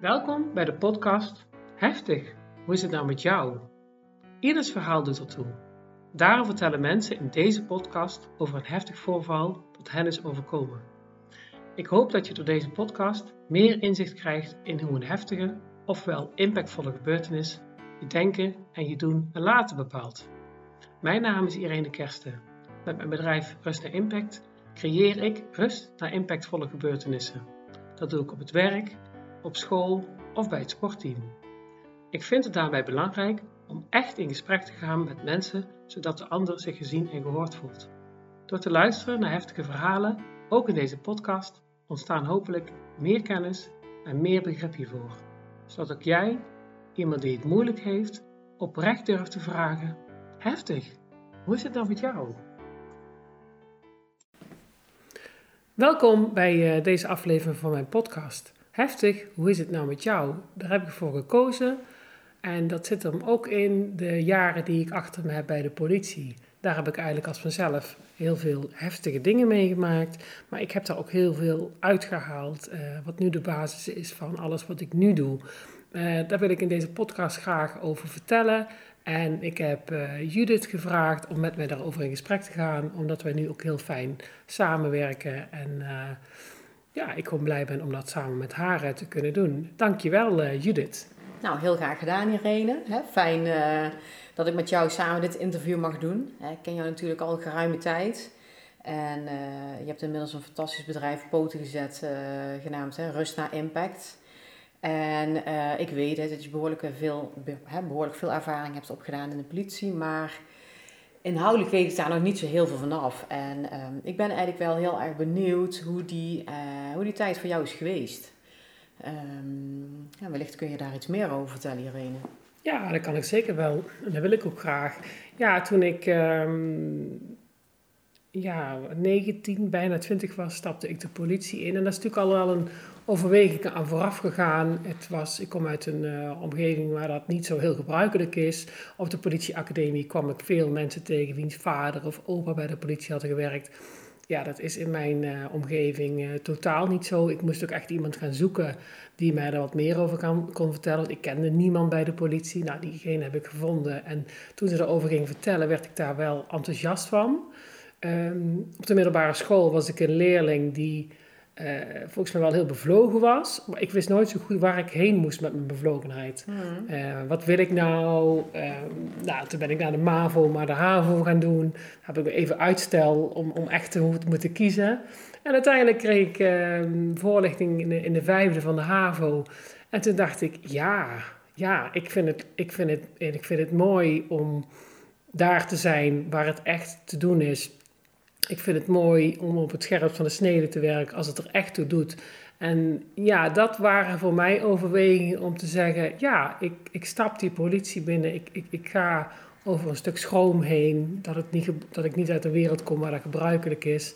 Welkom bij de podcast Heftig, hoe is het nou met jou? Ieders verhaal doet ertoe. Daarom vertellen mensen in deze podcast over een heftig voorval dat hen is overkomen. Ik hoop dat je door deze podcast meer inzicht krijgt in hoe een heftige, ofwel impactvolle gebeurtenis je denken en je doen en laten bepaalt. Mijn naam is Irene Kersten. Met mijn bedrijf Rust naar Impact creëer ik rust naar impactvolle gebeurtenissen. Dat doe ik op het werk, op school of bij het sportteam. Ik vind het daarbij belangrijk om echt in gesprek te gaan met mensen, zodat de ander zich gezien en gehoord voelt. Door te luisteren naar heftige verhalen, ook in deze podcast, ontstaan hopelijk meer kennis en meer begrip hiervoor. Zodat ook jij, iemand die het moeilijk heeft, oprecht durft te vragen: Heftig, hoe is het dan met jou? Welkom bij uh, deze aflevering van mijn podcast. Heftig, hoe is het nou met jou? Daar heb ik voor gekozen en dat zit hem ook in de jaren die ik achter me heb bij de politie. Daar heb ik eigenlijk als vanzelf heel veel heftige dingen meegemaakt. Maar ik heb daar ook heel veel uitgehaald. Uh, wat nu de basis is van alles wat ik nu doe. Uh, daar wil ik in deze podcast graag over vertellen. En ik heb uh, Judith gevraagd om met mij daarover in gesprek te gaan. Omdat wij nu ook heel fijn samenwerken. En ja, ik gewoon blij ben om dat samen met haar te kunnen doen. Dankjewel Judith. Nou, heel graag gedaan Irene. Fijn uh, dat ik met jou samen dit interview mag doen. Ik ken jou natuurlijk al geruime tijd. En uh, je hebt inmiddels een fantastisch bedrijf op poten gezet, uh, genaamd hè, Rust naar Impact. En ik weet dat je behoorlijk veel, behoorlijk veel ervaring hebt opgedaan in de politie, maar inhoudelijk weet ik daar nog niet zo heel veel vanaf. En ehm, ik ben eigenlijk wel heel erg benieuwd hoe die, hoe die tijd voor jou is geweest. Um, ja, wellicht kun je daar iets meer over vertellen, Irene. Ja, dat kan ik zeker wel. Dat wil ik ook graag. Ja, toen ik um, ja, 19, bijna 20 was, stapte ik de politie in. En dat is natuurlijk al wel een overweging aan vooraf gegaan. Het was, ik kom uit een uh, omgeving waar dat niet zo heel gebruikelijk is. Op de politieacademie kwam ik veel mensen tegen wiens vader of opa bij de politie hadden gewerkt ja, dat is in mijn uh, omgeving uh, totaal niet zo. Ik moest ook echt iemand gaan zoeken die mij er wat meer over kan, kon vertellen. Ik kende niemand bij de politie. Nou, diegene heb ik gevonden. En toen ze erover ging vertellen, werd ik daar wel enthousiast van. Um, op de middelbare school was ik een leerling die uh, volgens mij wel heel bevlogen was. Maar ik wist nooit zo goed waar ik heen moest met mijn bevlogenheid. Mm. Uh, wat wil ik nou? Uh, nou, toen ben ik naar de MAVO, maar de HAVO gaan doen. Heb ik even uitstel om, om echt te moeten kiezen. En uiteindelijk kreeg ik ehm, voorlichting in de, in de vijfde van de HAVO. En toen dacht ik, ja, ja ik, vind het, ik, vind het, ik vind het mooi om daar te zijn waar het echt te doen is ik vind het mooi om op het scherp van de snede te werken als het er echt toe doet. En ja, dat waren voor mij overwegingen om te zeggen: ja, ik, ik stap die politie binnen, ik, ik, ik ga over een stuk schroom heen, dat, het niet, dat ik niet uit de wereld kom waar dat gebruikelijk is.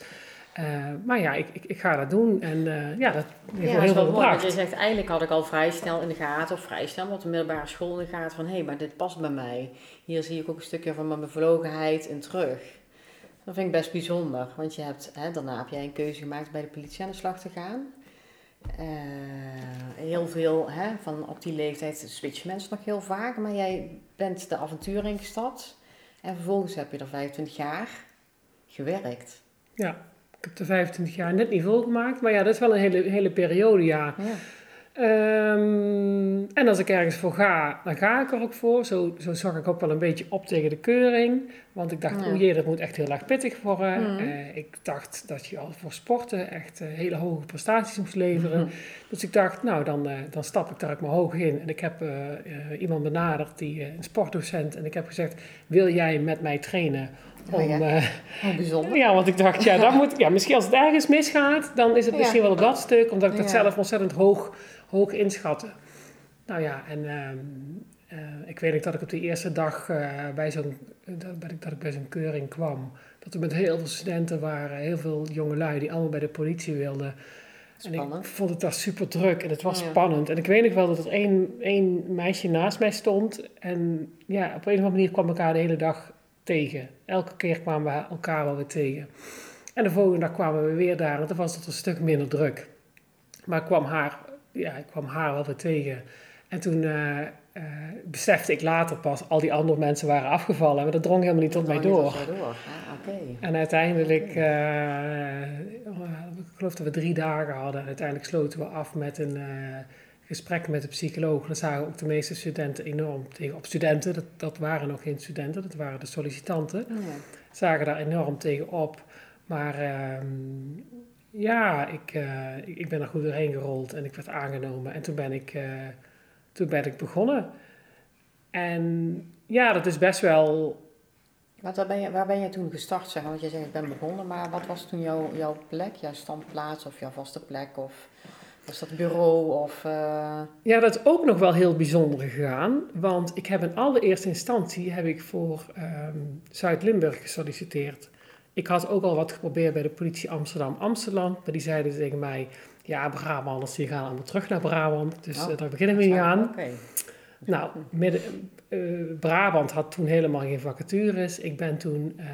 Uh, maar ja, ik, ik, ik, ga dat doen en uh, ja, dat heeft ja, heel veel gebracht. Je zegt, eigenlijk had ik al vrij snel in de gaten, of vrij snel op de middelbare school in de gaten van... hé, hey, maar dit past bij mij. Hier zie ik ook een stukje van mijn bevlogenheid in terug. Dat vind ik best bijzonder, want je hebt, hè, daarna heb jij een keuze gemaakt bij de politie aan de slag te gaan. Uh, heel veel hè, van op die leeftijd switchen mensen nog heel vaak, maar jij bent de avontuur ingestapt en vervolgens heb je er 25 jaar gewerkt. Ja, ik heb er 25 jaar net niet volgemaakt, maar ja, dat is wel een hele, hele periode, ja. ja. Um, en als ik ergens voor ga, dan ga ik er ook voor. Zo, zo zag ik ook wel een beetje op tegen de keuring. Want ik dacht, ja. oh jee, dat moet echt heel erg pittig worden. Mm. Uh, ik dacht dat je al voor sporten echt uh, hele hoge prestaties moest leveren. Mm. Dus ik dacht, nou, dan, uh, dan stap ik daar ook maar hoog in. En ik heb iemand benaderd, die, een sportdocent. En ik heb gezegd, wil jij met mij trainen? Om, oh, ja. oh, bijzonder. Ja, want ik dacht, ja, dan moet, ja, misschien als het ergens misgaat, dan is het misschien wel op dat stuk. Omdat ik dat zelf ontzettend hoog hoog inschatten. Nou ja, en uh, ik weet nog dat ik op de eerste dag uh, bij zo'n, dat, ik, dat ik bij zo'n keuring kwam. Dat er met heel veel studenten waren, heel veel jongelui die allemaal bij de politie wilden. Spannend. En ik vond het daar super druk en het was spannend. En ik weet nog wel dat er één, één meisje naast mij stond. En ja, op een of andere manier kwam elkaar de hele dag tegen. Elke keer kwamen we elkaar wel weer tegen. En de volgende dag kwamen we weer daar en toen was het een stuk minder druk. Maar kwam haar ja, ik kwam haar wel weer tegen. En toen uh, besefte ik later pas, al die andere mensen waren afgevallen. Maar dat drong helemaal niet tot mij door. door. Ah, En uiteindelijk, ik geloof dat we drie dagen hadden. En uiteindelijk sloten we af met een gesprek met de psycholoog. Dan zagen ook de meeste studenten enorm tegen op. Studenten, dat, dat waren nog geen studenten, dat waren de sollicitanten. Oh ja. Zagen daar enorm tegen op. Maar ehm, ja, ik, uh, ik ben er goed doorheen gerold en ik werd aangenomen. En toen ben ik, uh, toen ben ik begonnen. En ja, dat is best wel. Wat, waar, ben je, waar ben je toen gestart? Zeg? Want je zegt ik ben begonnen, maar wat was toen jouw, jouw plek, jouw standplaats of jouw vaste plek? Of was dat bureau of... Uh... Ja, dat is ook nog wel heel bijzonder gegaan. Want ik heb in allereerste instantie heb ik voor um, Zuid-Limburg gesolliciteerd. Ik had ook al wat geprobeerd bij de politie Amsterdam-Amsterdam. Maar die zeiden tegen mij, ja, Brabanders die gaan allemaal terug naar Brabant. Dus oh, uh, daar beginnen we niet aan. Okay. Nou, midden, uh, Brabant had toen helemaal geen vacatures. Ik ben toen, uh,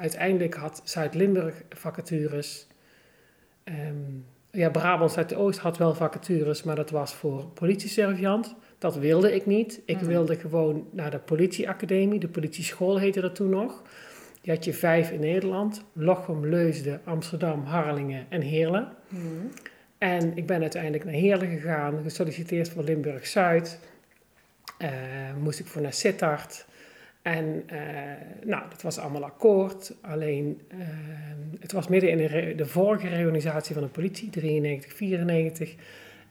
uiteindelijk had Zuid-Limburg vacatures. Um, ja, Brabant Zuid-Oost had wel vacatures, maar dat was voor politieserviant. Dat wilde ik niet. Ik mhm. wilde gewoon naar de politieacademie. De politieschool heette dat toen nog. Die had je vijf in Nederland. Lochem, Leusden, Amsterdam, Harlingen en Heerlen. Mhm. En ik ben uiteindelijk naar Heerlen gegaan, gesolliciteerd voor Limburg-Zuid. Uh, moest ik voor naar Sittard. En uh, nou, dat was allemaal akkoord. Alleen, uh, het was midden in de, vorige reorganisatie van de politie, 93, 94.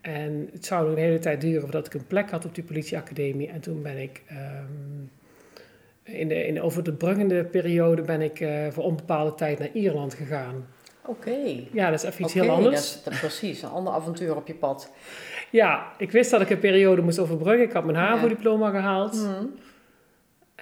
En het zou een hele tijd duren voordat ik een plek had op die politieacademie. En toen ben ik, um, in de, in, over de bruggende periode, ben ik voor onbepaalde tijd naar Ierland gegaan. Oké. Ja, dat is even iets heel anders. Dat, dat, precies, een ander avontuur op je pad. Ja, ik wist dat ik een periode moest overbruggen. Ik had mijn HAVO-diploma gehaald. Mm.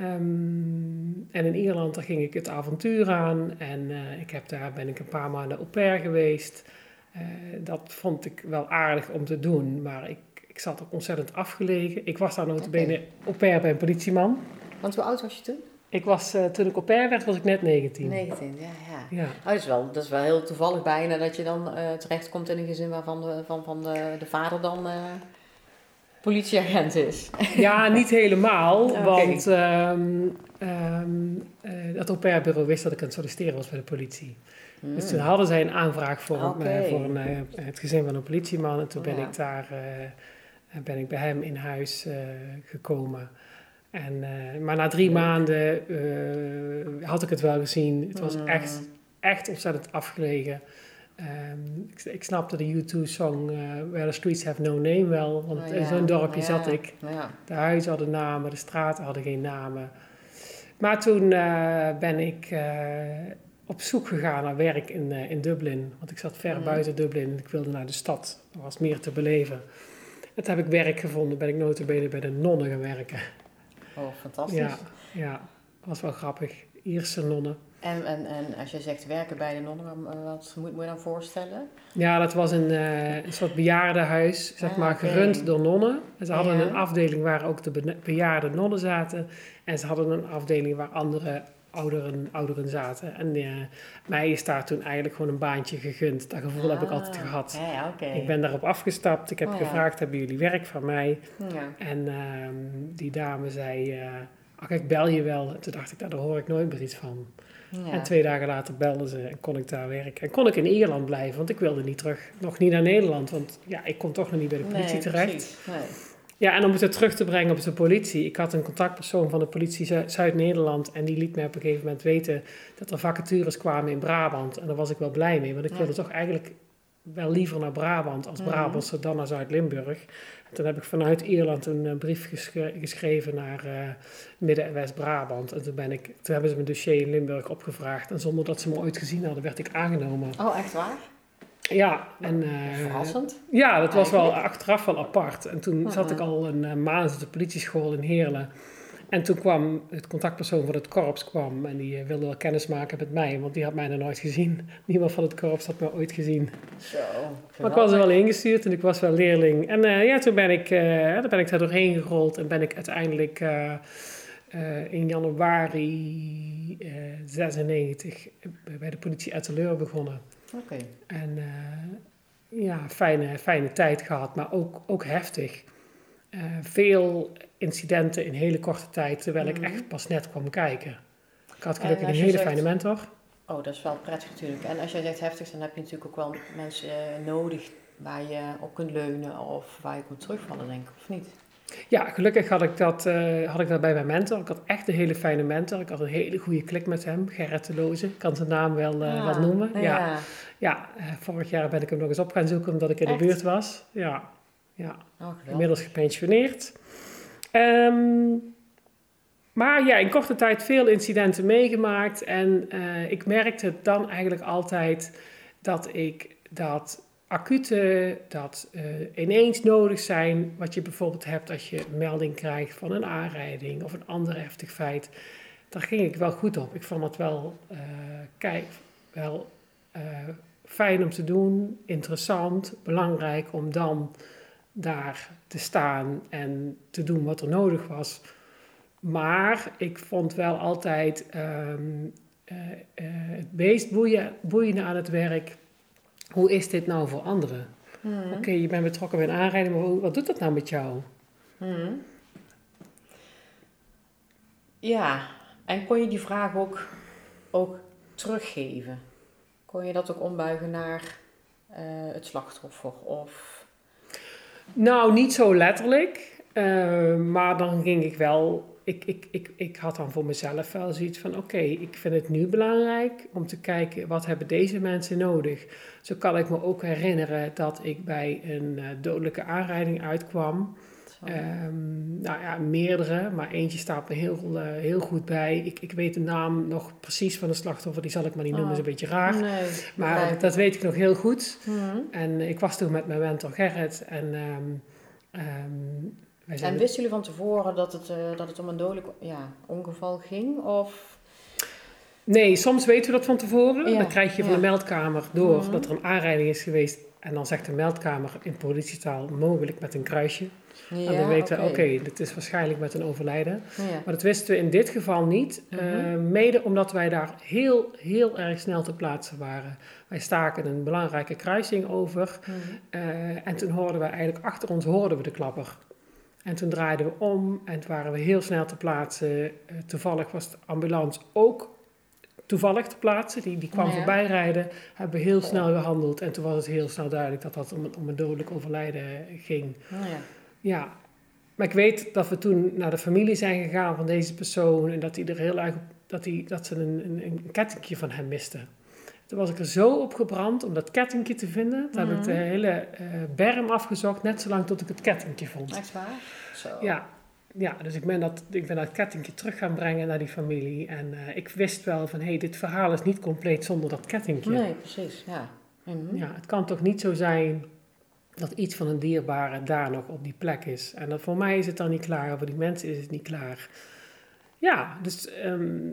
Um, en in Ierland daar ging ik het avontuur aan en uh, ik heb daar ben ik een paar maanden au pair geweest. Uh, dat vond ik wel aardig om te doen, maar ik, ik zat ook ontzettend afgelegen. Ik was daar notabene okay. au pair bij een politieman. Want hoe oud was je toen? Ik was, uh, toen ik au pair werd, was ik net 19. 19, ja. ja. ja. Oh, dat, is wel, dat is wel heel toevallig bijna dat je dan terechtkomt in een gezin waarvan de, van, van de, de vader dan politieagent is. Ja, niet helemaal, want um, um, het au pair wist dat ik aan het solliciteren was bij de politie. Hmm. Dus toen hadden zij een aanvraag voor, okay. voor een, het gezin van een politieman. En toen ben ik daar ben ik bij hem in huis gekomen. En, maar na drie maanden had ik het wel gezien. Het was hmm. echt, echt ontzettend afgelegen. Um, ik, ik, snapte de U2-song uh, Where the Streets Have No Name wel, want oh, in zo'n dorpje zat ik. Ja. De huizen hadden namen, de straten hadden geen namen. Maar toen ben ik op zoek gegaan naar werk in, in Dublin, want ik zat ver mm. buiten Dublin en ik wilde naar de stad. Er was meer te beleven. En toen heb ik werk gevonden, ben ik notabene bij de nonnen gaan werken. Oh, fantastisch. Ja, ja, was wel grappig. Ierse nonnen. En, en, en als je zegt werken bij de nonnen, wat moet, moet je dan voorstellen? Ja, dat was een, uh, een soort bejaardenhuis, zeg ah, maar, gerund door nonnen. En ze hadden een afdeling waar ook de bejaarde nonnen zaten. En ze hadden een afdeling waar andere ouderen, ouderen zaten. En uh, mij is daar toen eigenlijk gewoon een baantje gegund. Dat gevoel heb ik ah, altijd gehad. Ja, okay. Ik ben daarop afgestapt. Ik heb oh, gevraagd, hebben jullie werk van mij? Ja. En uh, die dame zei, uh, ach, ik bel je wel. En toen dacht ik, nou, daar hoor ik nooit meer iets van. En twee dagen later belden ze en kon ik daar werken. En kon ik in Ierland blijven, want ik wilde niet terug, nog niet naar Nederland. Want ja, ik kon toch nog niet bij de politie terecht. Nee. Ja, en om het terug te brengen op de politie. Ik had een contactpersoon van de politie Zuid-Nederland. En die liet mij op een gegeven moment weten dat er vacatures kwamen in Brabant. En daar was ik wel blij mee, want ik wilde toch eigenlijk wel liever naar Brabant als mhm. Brabantse dan naar Zuid-Limburg. Toen heb ik vanuit Ierland een uh, brief geschreven naar uh, Midden- en West-Brabant. En toen, ben ik, toen hebben ze mijn dossier in Limburg opgevraagd. En zonder dat ze me ooit gezien hadden, werd ik aangenomen. Oh, echt waar? Ja. En, uh, Verrassend. Ja, dat was wel achteraf wel apart. En toen zat ik al een maand op de politieschool in Heerlen. En toen kwam het contactpersoon van het korps kwam en die eh, wilde wel kennis maken met mij, want die had mij nog nooit gezien. Niemand van het korps had me ooit gezien. Zo. Maar ik was er wel ingestuurd en ik was wel leerling. En uh, ja, toen ben ik, uh, daar ben ik daar doorheen gerold en ben ik uiteindelijk uh, in januari 96 bij de politie Etteleur begonnen. Oké. En ja, fijne, fijne tijd gehad, maar ook, ook heftig. Eh, veel incidenten in hele korte tijd, terwijl ik Mhm. echt pas net kwam kijken. Ik had gelukkig een hele zegt- fijne mentor. Oh, dat is wel prettig natuurlijk. En als jij zegt heftig, dan heb je natuurlijk ook wel mensen eh, nodig waar je op kunt leunen of waar je kunt terugvallen, denk ik, of niet? Ja, gelukkig had ik, dat, eh, had ik dat bij mijn mentor. Ik had echt een hele fijne mentor. Ik had een hele goede klik met hem, Gerrit de Loze. Ik kan zijn naam wel, eh, Ah, wel noemen. Ja. Ja, ja eh, vorig jaar ben ik hem nog eens op gaan zoeken omdat ik in Echt? de buurt was. Ja, ja. Oh, inmiddels gepensioneerd. Ehm, maar ja, in korte tijd veel incidenten meegemaakt. En ik merkte dan eigenlijk altijd dat ik dat acute, dat eh, ineens nodig zijn, wat je bijvoorbeeld hebt als je melding krijgt van een aanrijding of een ander heftig feit. Daar ging ik wel goed op. Ik vond het wel, eh, kijk, wel eh, fijn om te doen, interessant, belangrijk om dan daar te staan en te doen wat er nodig was. Maar ik vond wel altijd ehm, eh, eh, het meest boeien- boeiende aan het werk. Hoe is dit nou voor anderen? Mhm. Oké, je bent betrokken bij een aanrijding, maar wat doet dat nou met jou? Mhm. Ja, en kon je die vraag ook, ook teruggeven? Kon je dat ook ombuigen naar eh, het slachtoffer? Of... Nou, niet zo letterlijk, eh, maar dan ging ik wel. Ik, ik, ik, ik had dan voor mezelf wel zoiets van: oké, ik vind het nu belangrijk om te kijken wat hebben deze mensen nodig. Zo kan ik me ook herinneren dat ik bij een eh, dodelijke aanrijding uitkwam. Ehm, nou ja, meerdere, maar eentje staat me heel, eh, heel goed bij. Ik, ik weet de naam nog precies van de slachtoffer, die zal ik maar niet noemen, Oh. is een beetje raar. nee, Maar dat weet ik nog heel goed. Mhm. En ik was toen met mijn mentor Gerrit en ehm, ehm. En wisten jullie van tevoren dat het, eh, dat het om een dodelijk ja, ongeval ging? Of... Nee, soms weten we dat van tevoren. Ja, Dan krijg je van ja. de meldkamer door Mhm. dat er een aanrijding is geweest. En dan zegt de meldkamer in politietaal mogelijk met een kruisje. Ja, en we weten, oké, oké. dit is waarschijnlijk met een overlijden. Maar dat wisten we in dit geval niet. Mhm. eh, mede omdat wij daar heel, heel erg snel te plaatsen waren. Wij staken een belangrijke kruising over. Mhm. eh, en toen hoorden we eigenlijk, achter ons hoorden we de klapper. En toen draaiden we om en toen waren we heel snel te plaatsen. Eh, toevallig was de ambulance ook toevallig te plaatsen. Die, die kwam Ja. voorbij rijden. Hebben we heel snel gehandeld. En toen was het heel snel duidelijk dat dat om, een- om een dodelijk overlijden ging. Nou ja. Ja, maar ik weet dat we toen naar de familie zijn gegaan van deze persoon en dat, hij er heel erg, dat, hij, dat ze een, een, een kettingje van hem misten. Toen was ik er zo op gebrand om dat kettingje te vinden. Toen heb ik de Mhm. hele eh, berm afgezocht, net zolang tot ik het kettingje vond. Echt waar? Zo. Ja, ja dus ik ben, dat, ik ben dat kettingje terug gaan brengen naar die familie. En eh, ik wist wel van, hé, hey, dit verhaal is niet compleet zonder dat kettingje. Nee, precies. Ja. Mhm. Ja, het kan toch niet zo zijn dat iets van een dierbare daar nog op die plek is. En dat voor mij is het dan niet klaar, voor die mensen is het niet klaar. Ja, dus ehm,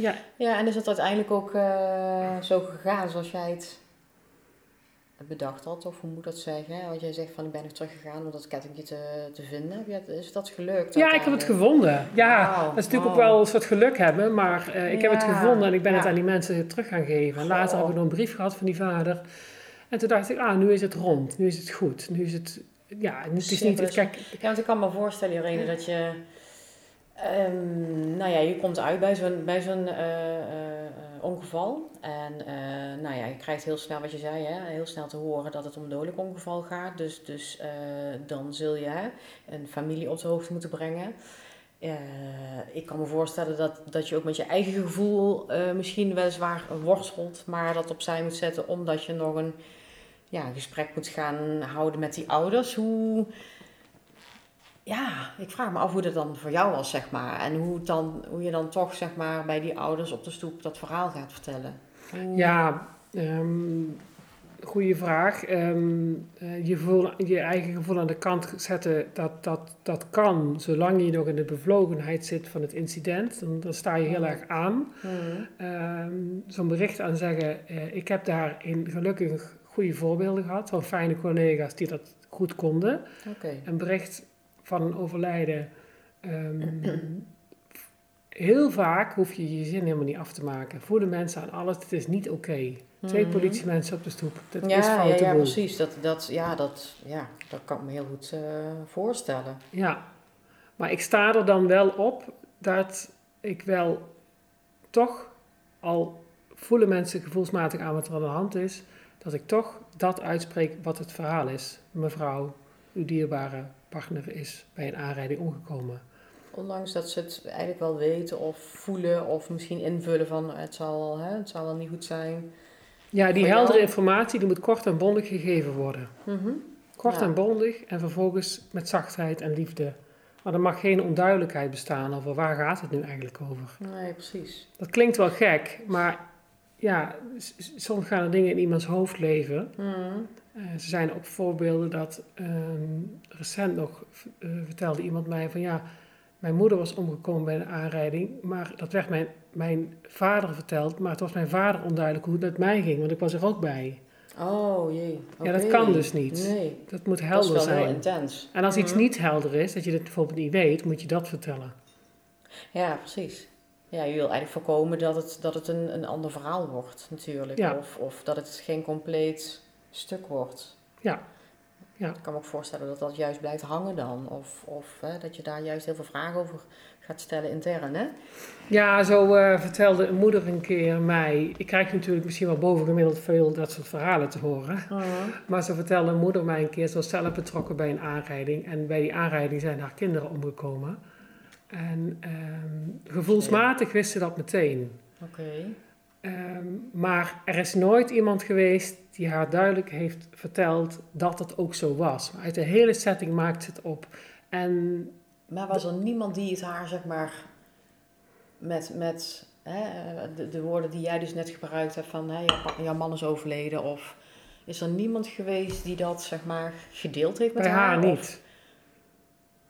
ja, Ja, en is het uiteindelijk ook eh, zo gegaan zoals jij het bedacht had? Of hoe moet dat zeggen? Want jij zegt van ik ben nog teruggegaan om dat kettingje te, te vinden. Is dat gelukt? ja, ik heb het gevonden. Ja, dat is natuurlijk ook wel een soort geluk hebben, maar eh, ik heb het gevonden en ik ben het aan die mensen terug gaan geven. En later heb ik nog een brief gehad van die vader. En toen dacht ik, ah, nu is het rond, nu is het goed, nu is het, ja, het is niet, kijk, Ja, want ik kan me voorstellen, Irene, dat je... ehm, nou ja, je komt uit bij zo'n bij eh, eh, ongeval. En eh, nou ja, je krijgt heel snel, wat je zei, hè, heel snel te horen dat het om een dodelijk ongeval gaat. Dus, dus dan zul je een familie op de hoogte moeten brengen. Ik kan me voorstellen dat, dat je ook met je eigen gevoel misschien weliswaar worstelt, maar dat opzij moet zetten omdat je nog een ja, gesprek moet gaan houden met die ouders. Hoe, ja, ik vraag me af hoe dat dan voor jou was, zeg maar. En hoe, dan, hoe je dan toch, zeg maar, bij die ouders op de stoep dat verhaal gaat vertellen. Hoe- Ja, ehm goede vraag. Ehm, eh, je, gevoel, je eigen gevoel aan de kant zetten, dat, dat, dat kan, zolang je nog in de bevlogenheid zit van het incident. Dan, dan sta je heel erg aan. Mhm. Ehm, Zo'n bericht aan zeggen, eh, ik heb daarin gelukkig goede voorbeelden gehad van fijne collega's die dat goed konden. Oké. Een bericht van een overlijden. ehm, heel vaak hoef je je zin helemaal niet af te maken. Voelen mensen aan alles, het is niet oké. Twee Mhm. politiemensen op de stoep. Dat is Ja, ja, ja, precies. Dat, dat, ja, dat, ja, dat kan ik me heel goed eh, voorstellen. Ja, maar ik sta er dan wel op dat ik wel toch, al voelen mensen gevoelsmatig aan wat er aan de hand is, dat ik toch dat uitspreek wat het verhaal is. Mevrouw, uw dierbare partner is bij een aanrijding omgekomen. Ondanks dat ze het eigenlijk wel weten of voelen of misschien invullen van het zal wel, hè, het zal wel niet goed zijn. Ja, die heldere jou? informatie die moet kort en bondig gegeven worden. Mhm. Kort Ja. en bondig en vervolgens met zachtheid en liefde. Maar er mag geen onduidelijkheid bestaan over waar gaat het nu eigenlijk over. Nee, precies. Dat klinkt wel gek, maar ja, soms gaan er dingen in iemands hoofd leven. Mhm. Eh, er zijn ook voorbeelden dat ehm, recent nog eh, vertelde iemand mij van ja, mijn moeder was omgekomen bij een aanrijding, maar dat werd mijn, mijn vader verteld, maar het was mijn vader onduidelijk hoe het met mij ging, want ik was er ook bij. Oh jee. Ja, dat kan dus niet. Nee, Dat moet dat is helder wel heel zijn. intens. En als iets Mhm. niet helder is, dat je het bijvoorbeeld niet weet, moet je dat vertellen. Ja, precies. Ja, je wil eigenlijk voorkomen dat het, dat het een, een ander verhaal wordt, natuurlijk. Ja. Of, of dat het geen compleet stuk wordt. Ja. Ja. Ik kan me ook voorstellen dat dat juist blijft hangen dan. Of, of hè, dat je daar juist heel veel vragen over gaat stellen intern, hè? Ja, zo eh, vertelde een moeder een keer mij. Ik krijg natuurlijk misschien wel bovengemiddeld veel dat soort verhalen te horen. Maar zo vertelde een moeder mij een keer, ze was zelf betrokken bij een aanrijding. En bij die aanrijding zijn haar kinderen omgekomen. En ehm, gevoelsmatig wist ze dat meteen. Oké. Ehm, maar er is nooit iemand geweest die haar duidelijk heeft verteld dat het ook zo was. Uit de hele setting maakt ze het op. En Maar was er niemand die het haar, zeg maar, met, met hè, de, de woorden die jij dus net gebruikt hebt van hè, jouw, man is overleden of is er niemand geweest die dat, zeg maar, gedeeld heeft met bij haar? haar of- niet.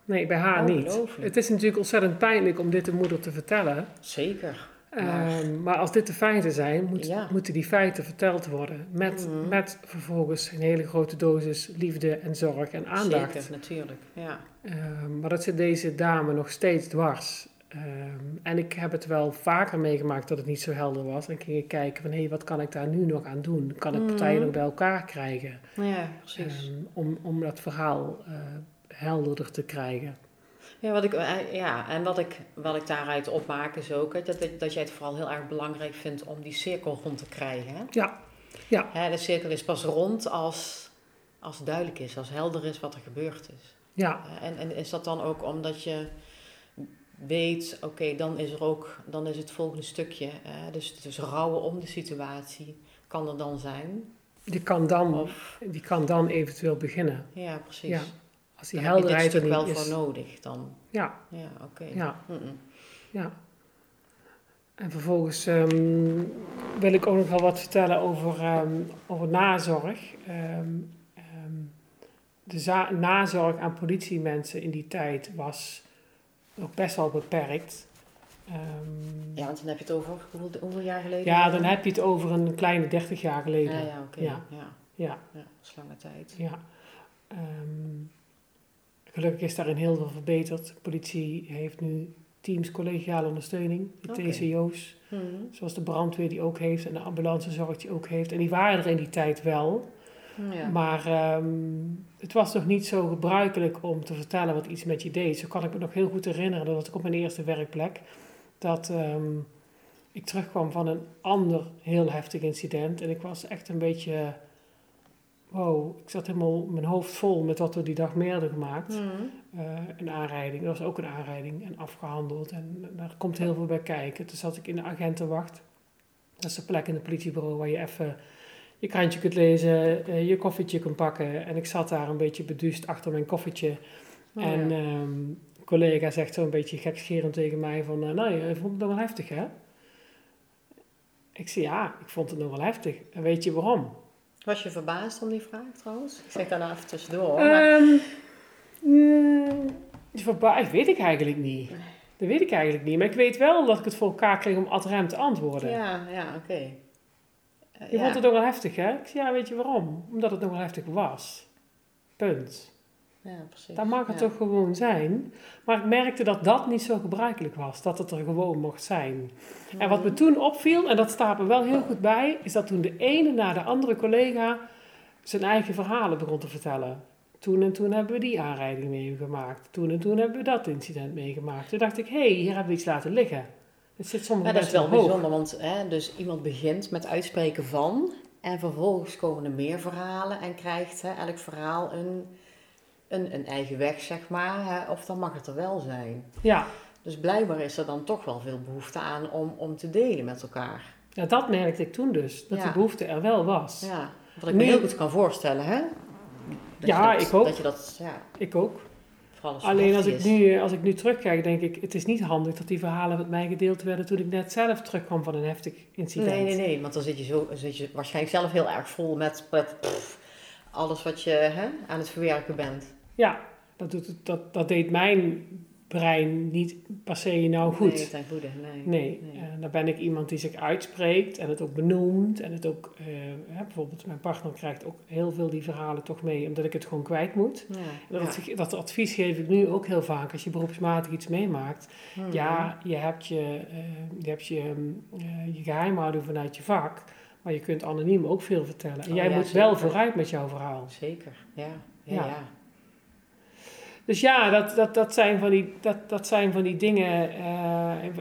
Nee, bij haar niet. Het is natuurlijk ontzettend pijnlijk om dit de moeder te vertellen. Zeker. Ehm, Maar- maar als dit de feiten zijn, moet, Ja. moeten die feiten verteld worden. Met, Mhm. met vervolgens een hele grote dosis liefde en zorg en aandacht. Zeker, natuurlijk. Ja. Ehm, maar dat zit deze dame nog steeds dwars. Ehm, en ik heb het wel vaker meegemaakt dat het niet zo helder was. En ging ik kijken van, hé, wat kan ik daar nu nog aan doen? Kan ik Mhm. partijen nog bij elkaar krijgen? ja, precies. Om, om dat verhaal eh, helderder te krijgen. Ja, wat ik, eh, ja, en wat ik, wat ik daaruit opmaak is ook hè, dat, dat, jij het vooral heel erg belangrijk vindt om die cirkel rond te krijgen. Hè? Ja, ja. Hè, de cirkel is pas rond als, als het duidelijk is, als helder is wat er gebeurd is. Ja, Eh, En, en is dat dan ook omdat je weet, oké, dan is er ook, dan is het volgende stukje, eh, dus, dus rouwen om de situatie, kan er dan zijn? die kan dan, Of, die kan dan eventueel beginnen. ja, precies. Ja, Als die Daar heb je helderheid er stuk niet wel voor nodig dan. Ja, Ja, oké. ja, ja. En vervolgens ehm, wil ik ook nog wel wat vertellen over, ehm, over nazorg. Ehm, de nazorg aan politiemensen in die tijd was ook best wel beperkt. Ja, want dan heb je het over hoeveel, hoeveel jaar geleden? ja, dan heb je het over een kleine 30 jaar geleden. Ja, ja, oké. Ja. Ja. Ja. Ja, dat is lange tijd. ja. Gelukkig is daarin heel veel verbeterd. De politie heeft nu teams collegiale ondersteuning, de. TCO's. Mhm. Zoals de brandweer die ook heeft en de ambulancezorg die ook heeft. En die waren er in die tijd wel. Ja. Maar ehm, het was nog niet zo gebruikelijk om te vertellen wat iets met je deed. Zo kan ik me nog heel goed herinneren, dat was ik op mijn eerste werkplek. Dat ehm, ik terugkwam van een ander heel heftig incident. En ik was echt een beetje... Wow, ik zat helemaal mijn hoofd vol met wat we die dag meer hadden gemaakt. Mhm. Eh, een aanrijding, dat was ook een aanrijding en afgehandeld. En daar komt heel veel bij kijken. Toen zat ik in de agentenwacht. Dat is de plek in het politiebureau waar je even je krantje kunt lezen, eh, je koffietje kunt pakken. En ik zat daar een beetje beduust achter mijn koffietje. Oh, en ja. ehm, een collega zegt zo een beetje gekscherend tegen mij van... eh, nou, je vond het nog wel heftig, hè? Ik zei, ja, ik vond het nog wel heftig. En weet je waarom? Was je verbaasd om die vraag trouwens? Ik zeg daarna even tussendoor. maar- Ehm verbaasd weet ik eigenlijk niet. Dat weet ik eigenlijk niet. Maar ik weet wel dat ik het voor elkaar kreeg om ad rem te antwoorden. ja, ja, oké. Eh, Je ja. vond het nog wel heftig, hè? Ik zei, ja, weet je waarom? Omdat het nog wel heftig was. Punt. Ja, precies. Dan mag het Ja. toch gewoon zijn. Maar ik merkte dat dat niet zo gebruikelijk was. Dat het er gewoon mocht zijn. En wat me toen opviel, en dat staat me wel heel goed bij, is dat toen de ene na de andere collega zijn eigen verhalen begon te vertellen. Toen en toen hebben we die aanrijding meegemaakt. Toen en toen hebben we dat incident meegemaakt. Toen dacht ik, hé, hey, hier hebben we iets laten liggen. Het zit dat is wel hoog. bijzonder, want hè, dus iemand begint met uitspreken van en vervolgens komen er meer verhalen en krijgt hè, elk verhaal een, een, een eigen weg, zeg maar. Hè, of dan mag het er wel zijn. Ja, Dus blijkbaar is er dan toch wel veel behoefte aan om, om te delen met elkaar. ja, dat merkte ik toen dus. Dat Ja. die behoefte er wel was. Ja, wat ik me heel goed kan voorstellen, hè? Dat Ja, dat, ik ook. Dat je dat, ja, Ik ook. als Alleen als ik, nu, als ik nu terugkijk, denk ik, het is niet handig dat die verhalen met mij gedeeld werden toen ik net zelf terugkwam van een heftig incident. Nee, nee, nee, want dan zit je, zo, zit je waarschijnlijk zelf heel erg vol met, met pff, alles wat je hè, aan het verwerken bent. Ja, dat, doet, het- dat, dat deed mijn brein niet per se nou goed. Nee, ten goede, nee. Nee, Nee. eh, dan ben ik iemand die zich uitspreekt en het ook benoemt. En het ook, eh, hè, bijvoorbeeld mijn partner krijgt ook heel veel die verhalen toch mee, omdat ik het gewoon kwijt moet. Ja, Dat, ja. dat advies geef ik nu ook heel vaak als je beroepsmatig iets meemaakt. Mhm. Ja, je hebt je, eh, je, hebt je, eh, je geheimhouding vanuit je vak, maar je kunt anoniem ook veel vertellen. En Oh, jij ja, moet wel vooruit met jouw verhaal. Zeker, Ja. ja. Dus ja, dat, dat, dat, zijn, van die, dat, dat zijn van die dingen.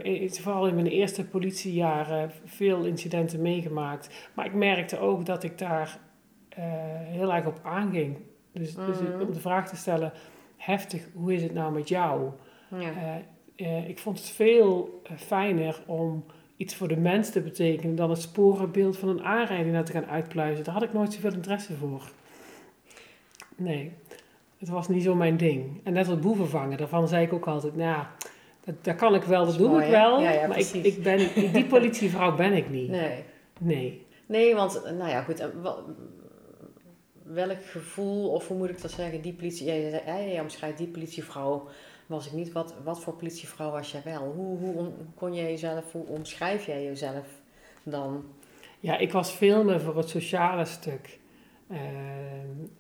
in- vooral in mijn eerste politiejaren veel incidenten meegemaakt. Maar ik merkte ook dat ik daar eh, heel erg op aanging. Dus, dus Mhm. om de vraag te stellen, heftig, hoe is het nou met jou? Ja. Eh, ik vond het veel fijner om iets voor de mens te betekenen dan het sporenbeeld van een aanrijding naar te gaan uitpluizen. Daar had ik nooit zoveel interesse voor. Nee, het was niet zo mijn ding. En net als boeven vangen, daarvan zei ik ook altijd, nou, ja, dat, dat kan ik wel, dat doe mooi, ik wel. Ja, ja, maar ik, ik ben, die politievrouw ben ik niet. Nee. Nee. nee, want, eh, nou ja, goed. wa- welk gevoel, of hoe moet ik dat zeggen, die politie, jij, hè, jij omschrijft die politievrouw, was ik niet. Wat, wat voor politievrouw was jij wel? Hoe, hoe kon jij jezelf, hoe omschrijf jij jezelf dan? Ja, ik was veel meer voor het sociale stuk. Eh,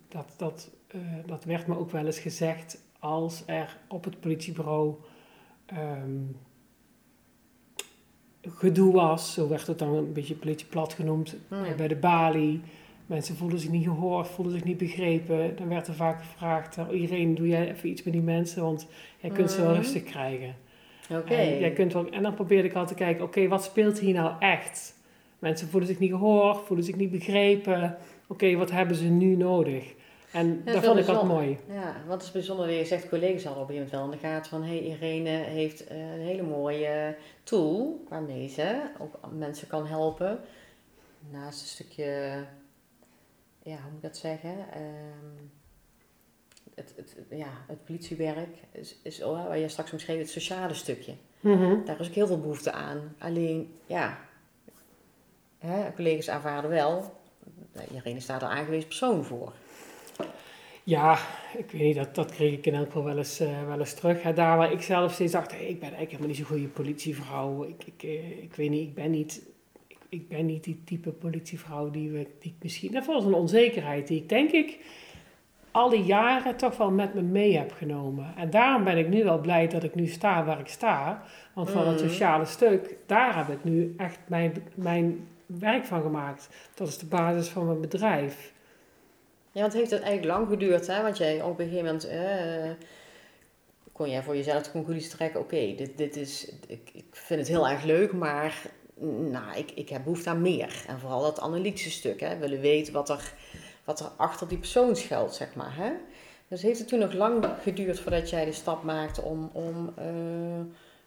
dat, dat, eh, dat werd me ook wel eens gezegd als er op het politiebureau ehm, gedoe was. Zo werd het dan een beetje een beetje plat genoemd. Hmm. Bij de balie. Mensen voelden zich niet gehoord, voelden zich niet begrepen. Dan werd er vaak gevraagd, oh, Irene, doe jij even iets met die mensen, want jij kunt ze wel Mhm. rustig krijgen. Oké. En, jij kunt wel, en dan probeerde ik altijd te kijken, oké, wat speelt hier nou echt? Mensen voelen zich niet gehoord, voelen zich niet begrepen. Oké, wat hebben ze nu nodig? En Ja, dat vond ik altijd bijzonder. mooi. Ja, wat is bijzonder dat je zegt, collega's hadden op een gegeven moment wel in de gaten van, hé, hey, Irene heeft eh, een hele mooie tool waarmee ze ook mensen kan helpen. Naast een stukje, ja, hoe moet ik dat zeggen? Ehm, het, het, ja, het politiewerk is, is oh, waar je straks omschreef, het sociale stukje. Mhm. Daar is ook heel veel behoefte aan. Alleen, ja, hè, collega's aanvaarden wel, Irene staat er aangewezen persoon voor. Ja, ik weet niet, dat, dat kreeg ik in elk geval wel eens, eh, wel eens terug. Hè, daar waar ik zelf steeds dacht, hey, ik ben eigenlijk helemaal niet zo'n goede politievrouw. Ik, ik, eh, ik weet niet, ik ben niet, ik, ik ben niet die type politievrouw die, we, die ik misschien... Dat was een onzekerheid die ik denk ik al die jaren toch wel met me mee heb genomen. En daarom ben ik nu wel blij dat ik nu sta waar ik sta. Want van het Mhm. sociale stuk, daar heb ik nu echt mijn, mijn werk van gemaakt. Dat is de basis van mijn bedrijf. Ja, want heeft het eigenlijk lang geduurd, hè? Want jij op een gegeven moment eh, kon jij voor jezelf de conclusie trekken: oké, dit, dit is, ik, ik vind het heel erg leuk, maar nou, ik, ik heb behoefte aan meer. En vooral dat analytische stuk, hè? willen weten wat er, wat er achter die persoon schuilt, zeg maar. Hè? Dus heeft het toen nog lang geduurd voordat jij de stap maakte om, om eh,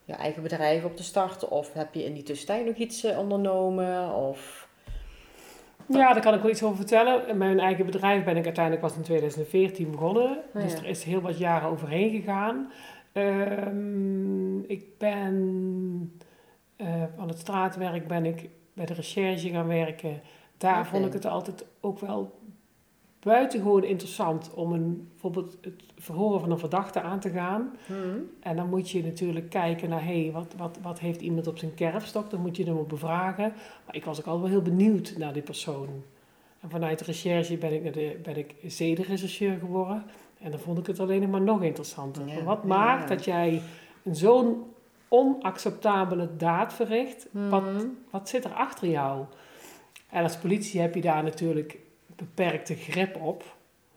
je eigen bedrijf op te starten? Of heb je in die tussentijd nog iets eh, ondernomen? Of... Ja, daar kan ik wel iets over vertellen. In Mijn eigen bedrijf ben ik uiteindelijk pas in 2014 begonnen. Oh Dus er is heel wat jaren overheen gegaan. Ehm, ik ben eh, van het straatwerk ben ik bij de recherche gaan werken. Daar vond ik het altijd ook wel buitengewoon interessant om een, bijvoorbeeld het verhoren van een verdachte aan te gaan. Hmm. En dan moet je natuurlijk kijken naar, hé, hey, wat, wat, wat heeft iemand op zijn kerfstok? Dan moet je hem op bevragen. Maar ik was ook altijd wel heel benieuwd naar die persoon. En vanuit de recherche ben ik, de, ben ik zedenrechercheur geworden. En dan vond ik het alleen maar nog interessanter. Ja, Wat ja, maakt ja. dat jij een zo'n onacceptabele daad verricht? Wat, Mhm. wat zit er achter jou? En als politie heb je daar natuurlijk beperkte grip op.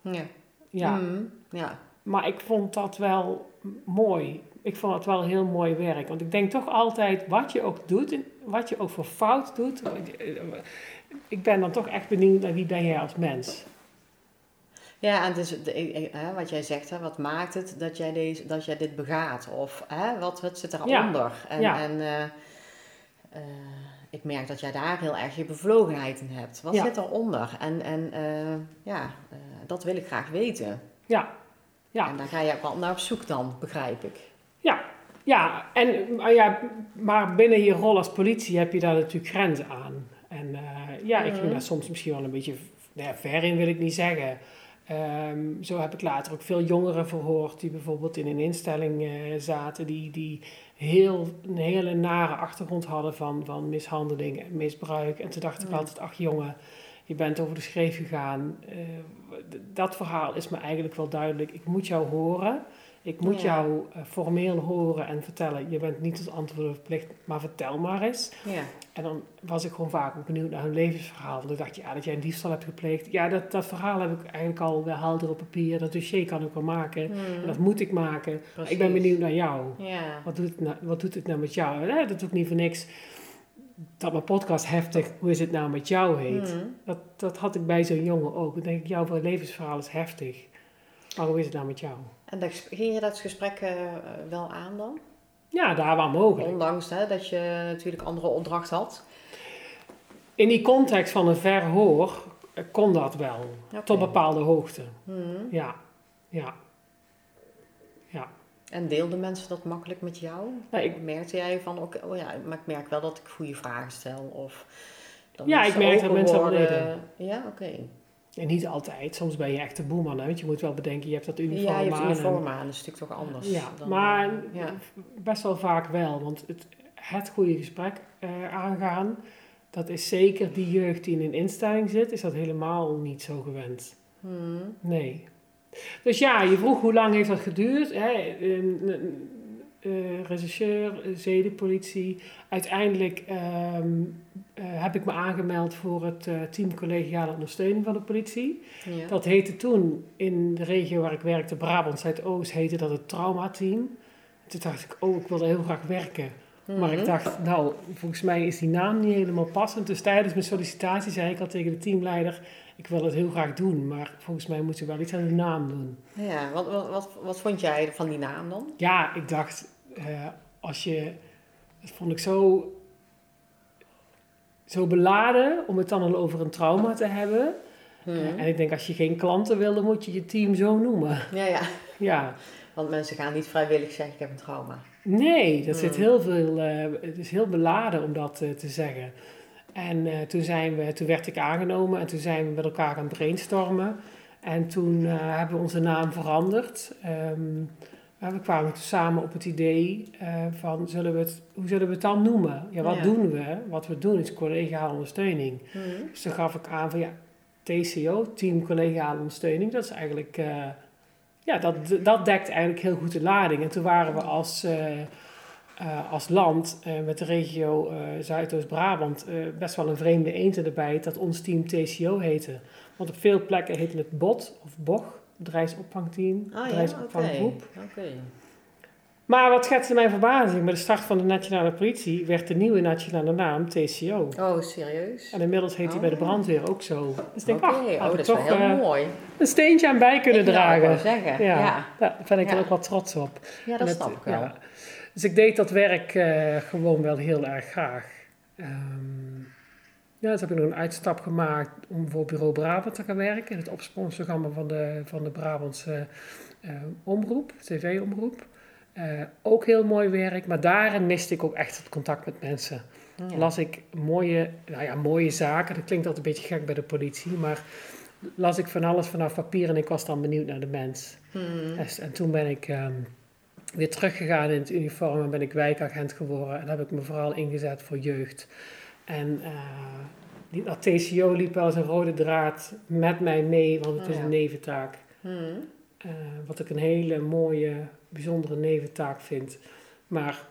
Ja. Ja, Mhm. Ja. maar ik vond dat wel mooi. Ik vond het wel heel mooi werk. Want ik denk toch altijd, wat je ook doet, en wat je ook voor fout doet. Ik ben dan toch echt benieuwd naar wie ben jij als mens. Ja, en dus, eh, wat jij zegt, hè, wat maakt het dat jij, deze, dat jij dit begaat? Of hè, wat, wat zit eronder? En, Ja. en eh, eh, ik merk dat jij daar heel erg je bevlogenheid in hebt. Wat Ja. zit eronder? En, en eh, ja, eh, dat wil ik graag weten. Ja, ja. En daar ga je ook wel naar op zoek dan, begrijp ik. Ja, ja, en, maar ja, maar binnen je rol als politie heb je daar natuurlijk grenzen aan. En eh, ja, ik ging Mhm. daar soms misschien wel een beetje nou ja, ver in, wil ik niet zeggen. Ehm, zo heb ik later ook veel jongeren verhoord die bijvoorbeeld in een instelling zaten, die, die heel, een hele nare achtergrond hadden van, van mishandeling en misbruik. En toen dacht ik Ja. altijd, ach jongen, je bent over de schreef gegaan. Eh, dat verhaal is me eigenlijk wel duidelijk. Ik moet jou horen. Ik moet Ja. jou eh, formeel horen en vertellen. Je bent niet tot antwoorden verplicht, maar vertel maar eens. Ja. En dan was ik gewoon vaak ook benieuwd naar hun levensverhaal. Want dan dacht je, ja, dat jij een diefstal hebt gepleegd. Ja, dat, dat verhaal heb ik eigenlijk al wel helder op papier. Dat dossier kan ik wel maken. En dat moet ik maken. Ik ben benieuwd naar jou. Ja. Wat doet het nou, wat doet het nou met jou? Eh, dat doe ik niet voor niks. Dat mijn podcast heftig, hoe is het nou met jou heet. Mhm. Dat, dat had ik bij zo'n jongen ook. Dan denk ik, jouw levensverhaal is heftig. Maar hoe is het nou met jou? En dat, ging je dat gesprek eh, wel aan dan? Ja, daar waar mogelijk. Ondanks hè, dat je natuurlijk andere opdracht had. In die context van een verhoor eh, kon dat wel. Tot bepaalde hoogte. Mhm. Ja, ja. Ja. En deelden mensen dat makkelijk met jou? Nou, ik, Merkte jij van, oké, oh ja, maar ik merk wel dat ik goede vragen stel? Of Ja, ik merk dat mensen dat worden? Ja, oké. En niet altijd. Soms ben je echt de boeman. Hè? Want je moet wel bedenken, je hebt dat uniform Ja, je hebt aan uniform aan, dat is natuurlijk toch anders. Ja, dan, maar eh, ja. best wel vaak wel. Want het, het goede gesprek eh, aangaan, dat is zeker die jeugd die in een instelling zit, is dat helemaal niet zo gewend. Mhm. Nee. Dus ja, je vroeg hoe lang heeft dat geduurd? Hè? Eh, rechercheur, eh, zedenpolitie. Uiteindelijk ehm, eh, heb ik me aangemeld voor het team collegiale ondersteuning van de politie. ja. Dat heette toen in de regio waar ik werkte, Brabant Zuidoost, heette dat het traumateam. Toen dacht ik, oh, ik wil er heel graag werken. Maar ik Mhm. dacht, nou, volgens mij is die naam niet helemaal passend. Dus tijdens mijn sollicitatie zei ik al tegen de teamleider, ik wil het heel graag doen, maar volgens mij moeten we wel iets aan de naam doen. Ja, wat, wat, wat, wat vond jij van die naam dan? Ja, ik dacht, eh, als je, dat vond ik zo, zo beladen om het dan al over een trauma te hebben. Mhm. Eh, en ik denk, als je geen klanten wil, dan moet je je team zo noemen. Ja, ja. Ja, Want mensen gaan niet vrijwillig zeggen, ik heb een trauma. nee, dat zit Hmm. heel veel, eh, het is heel beladen om dat te zeggen. En toen, zijn we, toen werd ik aangenomen en toen zijn we met elkaar gaan brainstormen. En toen hebben we onze naam veranderd. Ehm, eh, we kwamen samen op het idee eh, van, zullen we het, hoe zullen we het dan noemen? Ja, wat Ja. doen we? Wat we doen is collegiale ondersteuning. Mhm. Dus toen gaf ik aan van ja, TCO, Team Collegiale Ondersteuning, dat is eigenlijk, eh, ja, dat, dat dekt eigenlijk heel goed de lading. En toen waren we als, eh, eh, als land eh, met de regio eh, Zuidoost-Brabant eh, best wel een vreemde eend erbij dat ons team TCO heette. Want op veel plekken heette het BOT of BOG, bedrijfsopvangteam, Ah ja, bedrijfsopvanggroep. Oké. Maar wat schetste mijn verbazing, met de start van de nationale politie werd de nieuwe nationale naam TCO. Oh, serieus? En inmiddels heet hij bij de Oh. brandweer ook zo. Dus ik denk, ach, oh, dat ik is wel toch heel eh, mooi. een steentje aan bij kunnen Ik dragen. wel zeggen, Ja, ja. daar ben ik er Ja. ook wel trots op. Ja, dat snap ik wel. ja. Dus ik deed dat werk eh, gewoon wel heel erg graag. Ehm, ja, dus heb ik nog een uitstap gemaakt om voor Bureau Brabant te gaan werken. Het opsporingsprogramma van de, van de Brabantse eh, omroep, tv-omroep. Eh, ook heel mooi werk, maar daarin miste ik ook echt het contact met mensen. Ja. Las ik mooie, nou ja, mooie zaken, dat klinkt altijd een beetje gek bij de politie, maar las ik van alles vanaf papier en ik was dan benieuwd naar de mens. En, en toen ben ik ehm, weer teruggegaan in het uniform en ben ik wijkagent geworden. En heb ik me vooral ingezet voor jeugd. En eh, die, dat TCO liep wel als een rode draad met mij mee, want het Oh is ja. een neventaak. Mhm. Eh, wat ik een hele mooie, bijzondere neventaak vind. Maar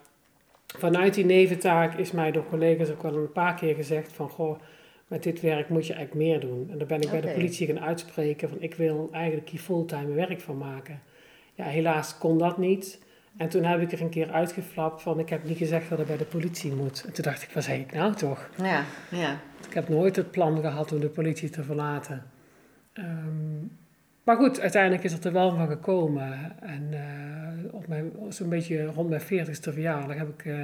vanuit die neventaak is mij door collega's ook wel een paar keer gezegd van... Goh, met dit werk moet je eigenlijk meer doen. En daar ben ik bij de politie gaan uitspreken van... Ik wil eigenlijk hier fulltime werk van maken. Ja, helaas kon dat niet. En toen heb ik er een keer uitgeflapt van... Ik heb niet gezegd dat ik bij de politie moet. En toen dacht ik, wat zei ik nou toch? Ja, ja. Ik heb nooit het plan gehad om de politie te verlaten. Ehm, maar goed, uiteindelijk is het er wel van gekomen. En eh, op mijn, zo'n beetje rond mijn 40ste verjaardag heb ik, eh,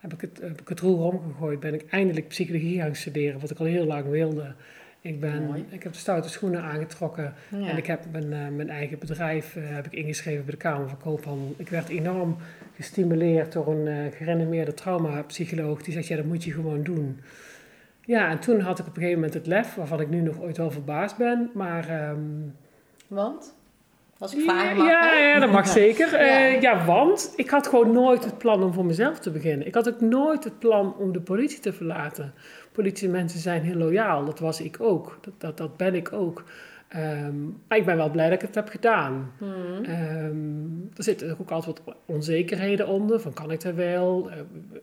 heb, ik het, heb ik het roer omgegooid. Ben ik eindelijk psychologie gaan studeren, wat ik al heel lang wilde. Ik, ben, Mooi. ik heb de stoute schoenen aangetrokken ja. en ik heb mijn, eh, mijn eigen bedrijf eh, heb ik ingeschreven bij de Kamer van Koophandel. Ik werd enorm gestimuleerd door een eh, gerenommeerde traumapsycholoog. Die zegt, ja, dat moet je gewoon doen. Ja, en toen had ik op een gegeven moment het lef, waarvan ik nu nog ooit wel verbaasd ben. Maar ehm, Want? Als ik vragen mag, ja, ja, dat mag zeker. Ja, want ik had gewoon nooit het plan om voor mezelf te beginnen. Ik had ook nooit het plan om de politie te verlaten. Politiemensen zijn heel loyaal, dat was ik ook. Dat, dat, dat ben ik ook. Ehm, maar ik ben wel blij dat ik het heb gedaan. Mhm. Ehm, er zitten ook altijd wat onzekerheden onder, van kan ik dat wel? Eh,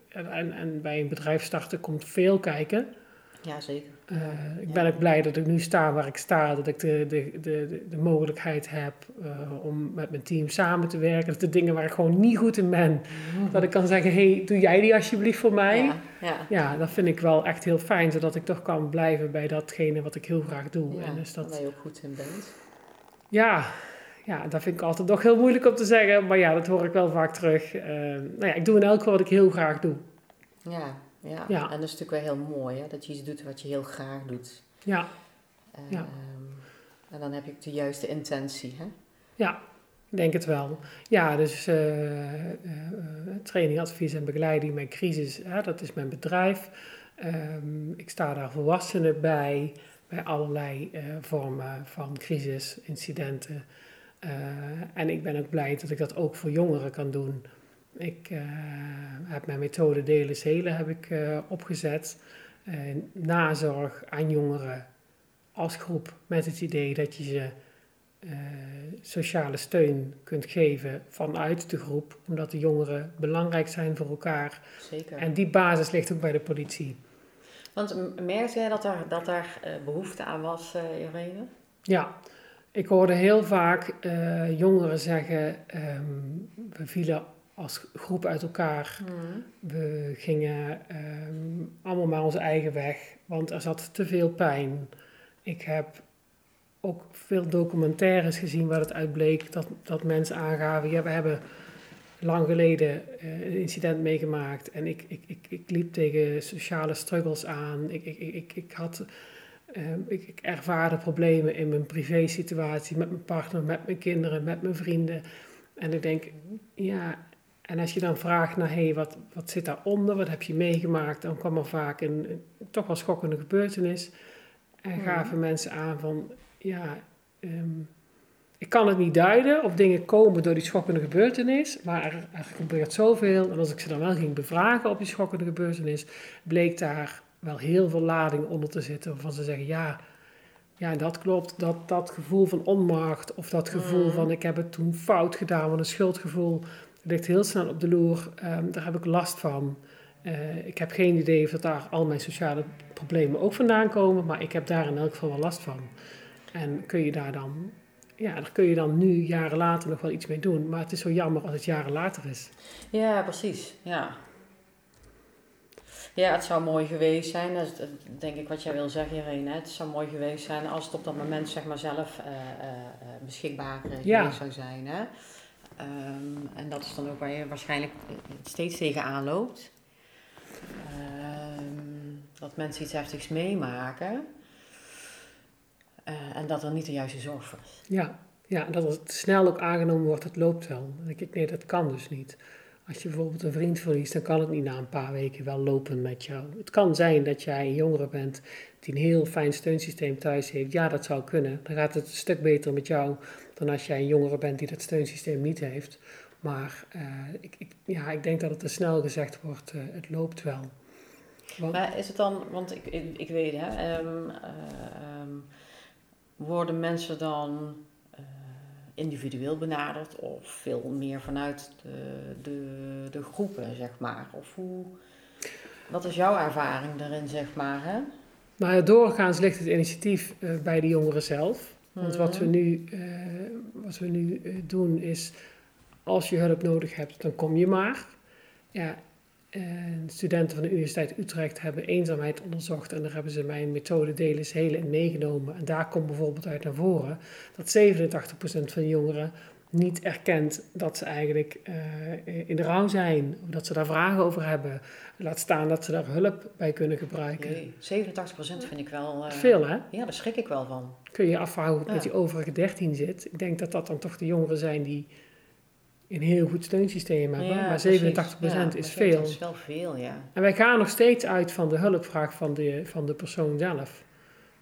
en, en, en bij een bedrijf starten komt veel kijken. Ja, zeker. Eh, ik Ja. ben ook blij dat ik nu sta waar ik sta, dat ik de, de, de, de, mogelijkheid heb eh, om met mijn team samen te werken. Dat de dingen waar ik gewoon niet goed in ben, dat ik kan zeggen, hey, doe jij die alsjeblieft voor mij? Ja, ja. Ja, dat vind ik wel echt heel fijn, zodat ik toch kan blijven bij datgene wat ik heel graag doe. En dus dat, Waar je ook goed in bent. ja, ja, dat vind ik altijd nog heel moeilijk om te zeggen, maar ja, dat hoor ik wel vaak terug. Eh, nou ja, ik doe in elk geval wat ik heel graag doe. Ja, ja. Ja. En dat is natuurlijk wel heel mooi, hè? dat je iets doet wat je heel graag doet. Ja, Ehm, Ja. En dan heb je ook de juiste intentie. Hè? ja, ik denk het wel. Ja, dus eh, eh, eh, training, advies en begeleiding bij crisis, hè, dat is mijn bedrijf. Ehm, ik sta daar volwassenen bij, bij allerlei vormen van crisis, incidenten. En ik ben ook blij dat ik dat ook voor jongeren kan doen. Ik eh, heb mijn methode Delen is Helen heb ik, eh, opgezet. Eh, nazorg aan jongeren als groep met het idee dat je ze sociale steun kunt geven vanuit de groep, omdat de jongeren belangrijk zijn voor elkaar. Zeker. En die basis ligt ook bij de politie. Want merkte jij dat daar, dat daar eh, behoefte aan was, Irene? Ja, ik hoorde heel vaak jongeren zeggen: ehm, we vielen als groep uit elkaar. We gingen ehm, allemaal maar onze eigen weg, want er zat te veel pijn. Ik heb ook veel documentaires gezien waar het uit bleek dat, dat mensen aangaven: ja, we hebben lang geleden eh, een incident meegemaakt en ik, ik, ik, ik liep tegen sociale struggles aan. Ik, ik, ik, ik, ik had. ehm, ik, ik ervaarde problemen in mijn privésituatie met mijn partner, met mijn kinderen, met mijn vrienden. En ik denk, ja, en als je dan vraagt naar, hé, hey, wat, wat zit daaronder, wat heb je meegemaakt, dan kwam er vaak een, een toch wel schokkende gebeurtenis. En Mhm. gaven mensen aan van, ja, ehm, ik kan het niet duiden of dingen komen door die schokkende gebeurtenis, maar er, er gebeurt zoveel. En als ik ze dan wel ging bevragen op die schokkende gebeurtenis, bleek daar wel heel veel lading onder te zitten, waarvan ze zeggen, ja, ja, dat klopt, dat, dat gevoel van onmacht of dat gevoel Mhm. van ik heb het toen fout gedaan, van een schuldgevoel, ligt heel snel op de loer. Ehm, daar heb ik last van. Eh, ik heb geen idee of dat daar al mijn sociale problemen ook vandaan komen, maar ik heb daar in elk geval wel last van. En kun je daar dan, ja, daar kun je dan nu, jaren later, nog wel iets mee doen. Maar het is zo jammer als het jaren later is. Ja, precies. Ja. Ja, het zou mooi geweest zijn, dat is denk ik wat jij wil zeggen, Irene. Het zou mooi geweest zijn als het op dat moment zeg maar, zelf eh, eh, beschikbaar Ja. geweest zou zijn. Hè? Ehm, en dat is dan ook waar je waarschijnlijk eh, steeds tegenaan loopt. Ehm, dat mensen iets heftigs meemaken eh, en dat er niet de juiste zorg voor is. Ja, ja, dat het snel ook aangenomen wordt, dat loopt wel. Ik, nee, dat kan dus niet. Als je bijvoorbeeld een vriend verliest, dan kan het niet na een paar weken wel lopen met jou. Het kan zijn dat jij een jongere bent die een heel fijn steunsysteem thuis heeft. Ja, dat zou kunnen. Dan gaat het een stuk beter met jou dan als jij een jongere bent die dat steunsysteem niet heeft. Maar eh, ik, ik, ja, ik denk dat het te snel gezegd wordt, eh, het loopt wel. Maar is het dan, want ik, ik, weet hè, ehm, eh, ehm, worden mensen dan, individueel benaderd of veel meer vanuit de, de, de groepen, zeg maar? Of hoe, wat is jouw ervaring daarin, zeg maar? Hè? Ja, doorgaans ligt het initiatief uh, bij de jongeren zelf. Want wat we mhm. nu, uh, wat we nu uh, doen is, als je hulp nodig hebt, dan kom je maar. Ja, en studenten van de Universiteit Utrecht hebben eenzaamheid onderzocht en daar hebben ze mijn methode delen is in meegenomen. En daar komt bijvoorbeeld uit naar voren dat 87% van de jongeren niet erkent dat ze eigenlijk uh, in de rouw zijn, of dat ze daar vragen over hebben. Laat staan dat ze daar hulp bij kunnen gebruiken. Nee, 87% vind ik wel... Uh, Veel hè? Ja, daar schrik ik wel van. Kun je afvragen hoe het met die overige 13 zit. Ik denk dat dat dan toch de jongeren zijn die een heel goed steunsysteem hebben. maar 87% ja, is veel. Dat is wel veel, ja. En wij gaan nog steeds uit van de hulpvraag van de, van de persoon zelf.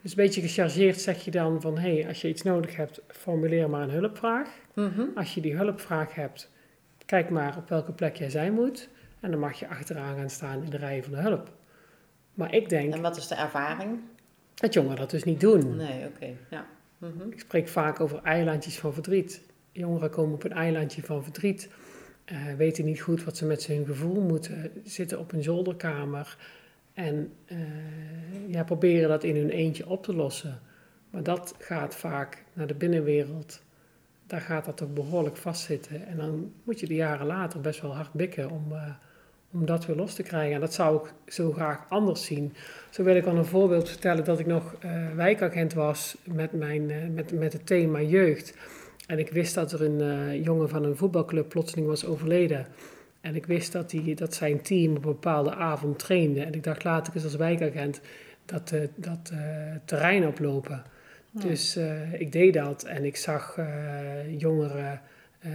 Dus een beetje gechargeerd zeg je dan van... hé, hey, als je iets nodig hebt, formuleer maar een hulpvraag. Mhm. Als je die hulpvraag hebt, kijk maar op welke plek jij zijn moet. En dan mag je achteraan gaan staan in de rij van de hulp. Maar ik denk... En wat is de ervaring? Dat jongeren dat dus niet doen. Nee, oké, ja. Mhm. Ik spreek vaak over eilandjes van verdriet jongeren komen op een eilandje van verdriet, uh, weten niet goed wat ze met hun gevoel moeten, zitten op een zolderkamer en uh, ja, proberen dat in hun eentje op te lossen. Maar dat gaat vaak naar de binnenwereld. Daar gaat dat ook behoorlijk vastzitten. En dan moet je de jaren later best wel hard bikken om, uh, om dat weer los te krijgen. En dat zou ik zo graag anders zien. Zo wil ik al een voorbeeld vertellen dat ik nog wijkagent was met, mijn, met, met het thema jeugd. En ik wist dat er een jongen van een voetbalclub plotseling was overleden. En ik wist dat, die, dat zijn team op een bepaalde avond trainde. En ik dacht, laat ik eens als wijkagent dat, dat terrein oplopen. Dus ik deed dat en ik zag jongeren.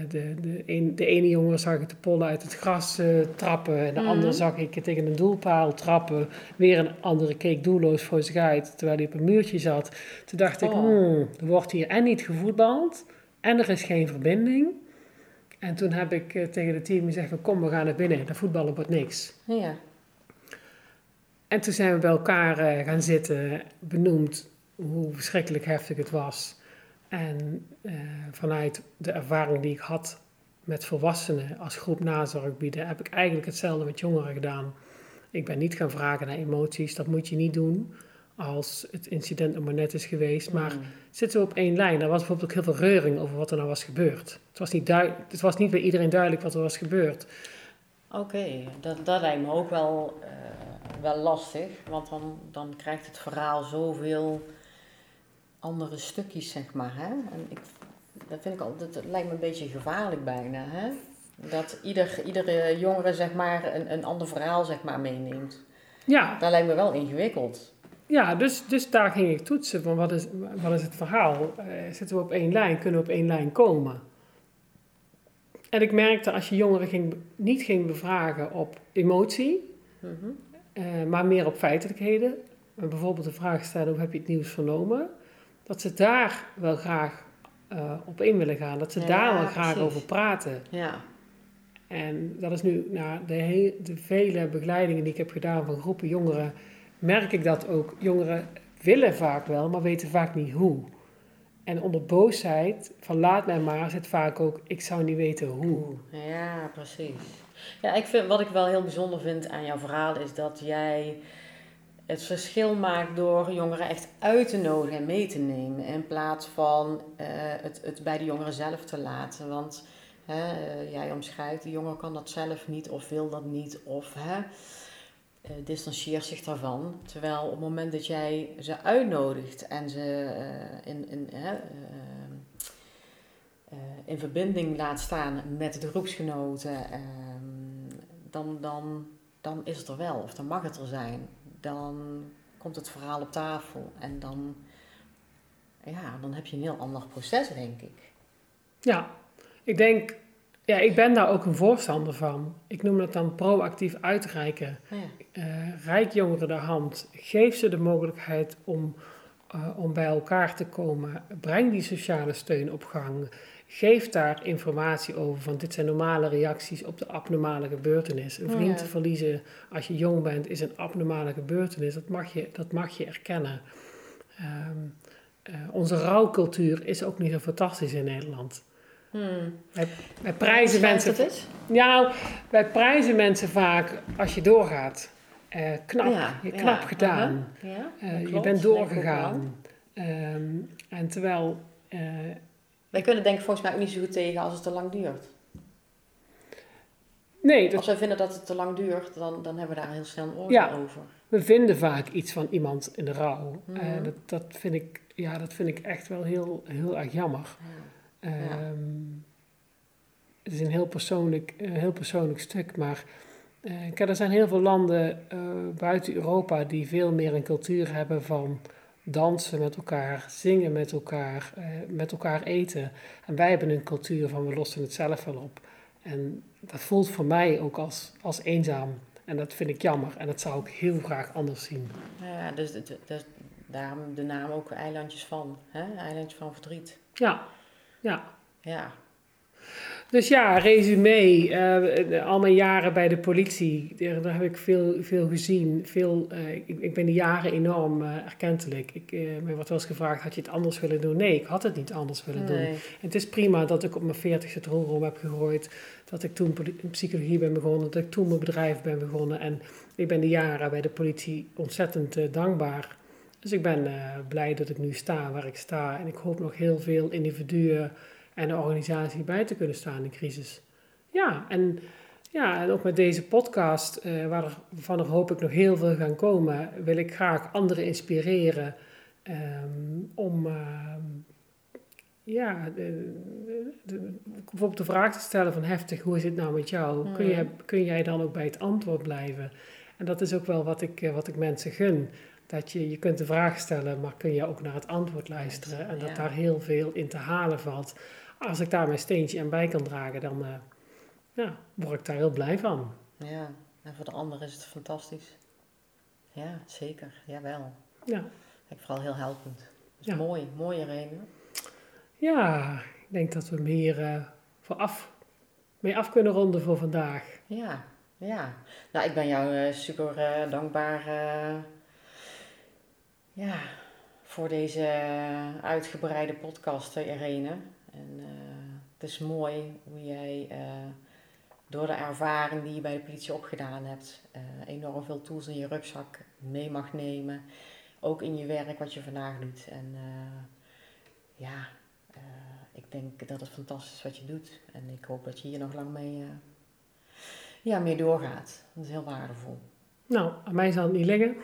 de, de, een, de ene jongen zag ik de pollen uit het gras trappen. En de mm. andere zag ik tegen een doelpaal trappen. Weer een andere keek doelloos voor zich uit terwijl hij op een muurtje zat. Toen dacht ik, oh. hmm, er wordt hier en niet gevoetbald en er is geen verbinding. En toen heb ik eh, tegen het team gezegd: Kom, we gaan naar binnen. Dat voetballen wordt niks. Ja. En toen zijn we bij elkaar uh, gaan zitten, benoemd hoe verschrikkelijk heftig het was. En uh, vanuit de ervaring die ik had met volwassenen als groep nazorg bieden, heb ik eigenlijk hetzelfde met jongeren gedaan. Ik ben niet gaan vragen naar emoties, dat moet je niet doen als het incident nog maar net is geweest. Maar mm. zitten we op één lijn? Er was bijvoorbeeld ook heel veel reuring over wat er nou was gebeurd. Het was niet, het was niet bij iedereen duidelijk wat er was gebeurd. Oké, dat, dat lijkt me ook wel, uh, wel lastig. Want dan, dan krijgt het verhaal zoveel andere stukjes, zeg maar. Hè? En ik, dat, vind ik al, dat lijkt me een beetje gevaarlijk bijna. Hè? Dat ieder, iedere jongere zeg maar, een, een ander verhaal zeg maar, meeneemt. Ja. Dat lijkt me wel ingewikkeld. Ja, dus, dus daar ging ik toetsen van wat is, wat is het verhaal? Uh, zitten we op één lijn? Kunnen we op één lijn komen? En ik merkte als je jongeren ging, niet ging bevragen op emotie, mhm. uh, maar meer op feitelijkheden. En bijvoorbeeld de vraag stellen, hoe heb je het nieuws vernomen? Dat ze daar wel graag uh, op in willen gaan. Dat ze daar wel graag over praten. Ja. En dat is nu na nou, de, de vele begeleidingen die ik heb gedaan van groepen jongeren merk ik dat ook. Jongeren willen vaak wel, maar weten vaak niet hoe. En onder boosheid van laat mij maar zit vaak ook ik zou niet weten hoe. Ja, precies. Ja, ik vind, wat ik wel heel bijzonder vind aan jouw verhaal is dat jij het verschil maakt door jongeren echt uit te nodigen en mee te nemen. In plaats van uh, het, het bij de jongeren zelf te laten. Want uh, jij omschrijft, de jongen kan dat zelf niet of wil dat niet. Of hè, distancieert zich daarvan. Terwijl op het moment dat jij ze uitnodigt en ze in, in, in verbinding laat staan met de groepsgenoten, ehm, dan, dan, dan is het er wel, of dan mag het er zijn. Dan komt het verhaal op tafel en dan, ja, dan heb je een heel ander proces, denk ik. Ja, ik denk ja, ik ben daar ook een voorstander van. Ik noem dat dan proactief uitreiken. Oh ja. Uh, reik jongeren de hand. Geef ze de mogelijkheid om, uh, om bij elkaar te komen. Breng die sociale steun op gang. Geef daar informatie over. Van dit zijn normale reacties op de abnormale gebeurtenis. Een oh vriend verliezen als je jong bent is een abnormale gebeurtenis. Dat mag je, dat mag je erkennen. Um, uh, onze rouwcultuur is ook niet zo fantastisch in Nederland. Hmm. Wij, wij prijzen mensen... dat is? Ja, wij prijzen mensen vaak als je doorgaat. Eh, knap, Ja, je ja, knap gedaan. Eh, je bent doorgegaan. Ehm, en terwijl... Wij kunnen denk ik volgens mij ook niet zo goed tegen als het te lang duurt. nee, dat, Als wij vinden dat het te lang duurt, dan, dan hebben we daar heel snel een oordeel Ja. over. we vinden vaak iets van iemand in de rouw. Mhm. Eh, dat, dat, vind ik, ja, dat vind ik echt wel heel, heel erg jammer. Ja. Ehm, Het is een heel persoonlijk, een heel persoonlijk stuk, maar eh, kijk, er zijn heel veel landen eh, buiten Europa die veel meer een cultuur hebben van dansen met elkaar, zingen met elkaar, eh, met elkaar eten. En wij hebben een cultuur van we lossen het zelf wel op. En dat voelt voor mij ook als, als eenzaam. En dat vind ik jammer. En dat zou ik heel graag anders zien. Ja, dus, dus, daarom de naam ook Eilandjes van. Hè? Eilandjes van verdriet. Ja, ja. Ja. Dus ja, resume. eh, al mijn jaren bij de politie, daar, heb ik veel, veel gezien. Veel, eh, ik, ik ben die jaren enorm eh, erkentelijk. Ik, mij wordt wel eens gevraagd, had je het anders willen doen? Nee, ik had het niet anders willen doen. En het is prima dat ik op mijn veertigste het heb gegooid. Dat ik toen psychologie ben begonnen. Dat ik toen mijn bedrijf ben begonnen. En ik ben die jaren bij de politie ontzettend dankbaar. Dus ik ben blij dat ik nu sta waar ik sta. En ik hoop nog heel veel individuen en de organisatie bij te kunnen staan in crisis. Ja, en, ja, en ook met deze podcast, eh, waarvan er hoop ik nog heel veel gaan komen, wil ik graag anderen inspireren ehm, om ehm, ja, de, de- bijvoorbeeld de vraag te stellen van heftig, hoe is het nou met jou? Kun, je, kun jij dan ook bij het antwoord blijven? En dat is ook wel wat ik, eh, wat ik mensen gun. Dat je, je kunt de vraag stellen, maar kun je ook naar het antwoord luisteren. En dat Ja. daar heel veel in te halen valt. Als ik daar mijn steentje aan bij kan dragen, dan eh, ja, word ik daar heel blij van. Ja. En voor de ander is het fantastisch. Ja, zeker. Jawel. Ja, Ik vooral heel helpend. Dat is Ja. mooi. Mooie reden. ja ik denk dat we hem hier eh, voor af, mee af kunnen ronden voor vandaag. Ja, ja. Nou, ik ben jou eh, super eh, dankbaar eh, ja, voor deze uitgebreide podcast, eh, Irene. En eh, het is mooi hoe jij eh, door de ervaring die je bij de politie opgedaan hebt, eh, enorm veel tools in je rugzak mee mag nemen. Ook in je werk wat je vandaag doet. En ja, ik denk dat het fantastisch is wat je doet. En ik hoop dat je hier nog lang mee... ja, mee doorgaat. Dat is heel waardevol. Nou, aan mij zal het niet liggen.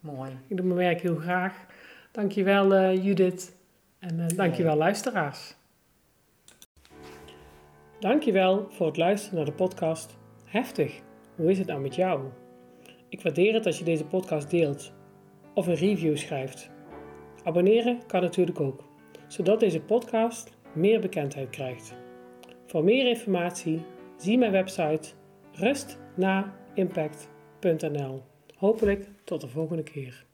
Mooi. Ik doe mijn werk heel graag. Dankjewel uh, Judith. En uh, dankjewel luisteraars. Dankjewel voor het luisteren naar de podcast Heftig. Hoe is het nou met jou? Ik waardeer het als je deze podcast deelt of een review schrijft. Abonneren kan natuurlijk ook, zodat deze podcast meer bekendheid krijgt. Voor meer informatie zie mijn website rustnaimpact.nl. Hopelijk tot de volgende keer.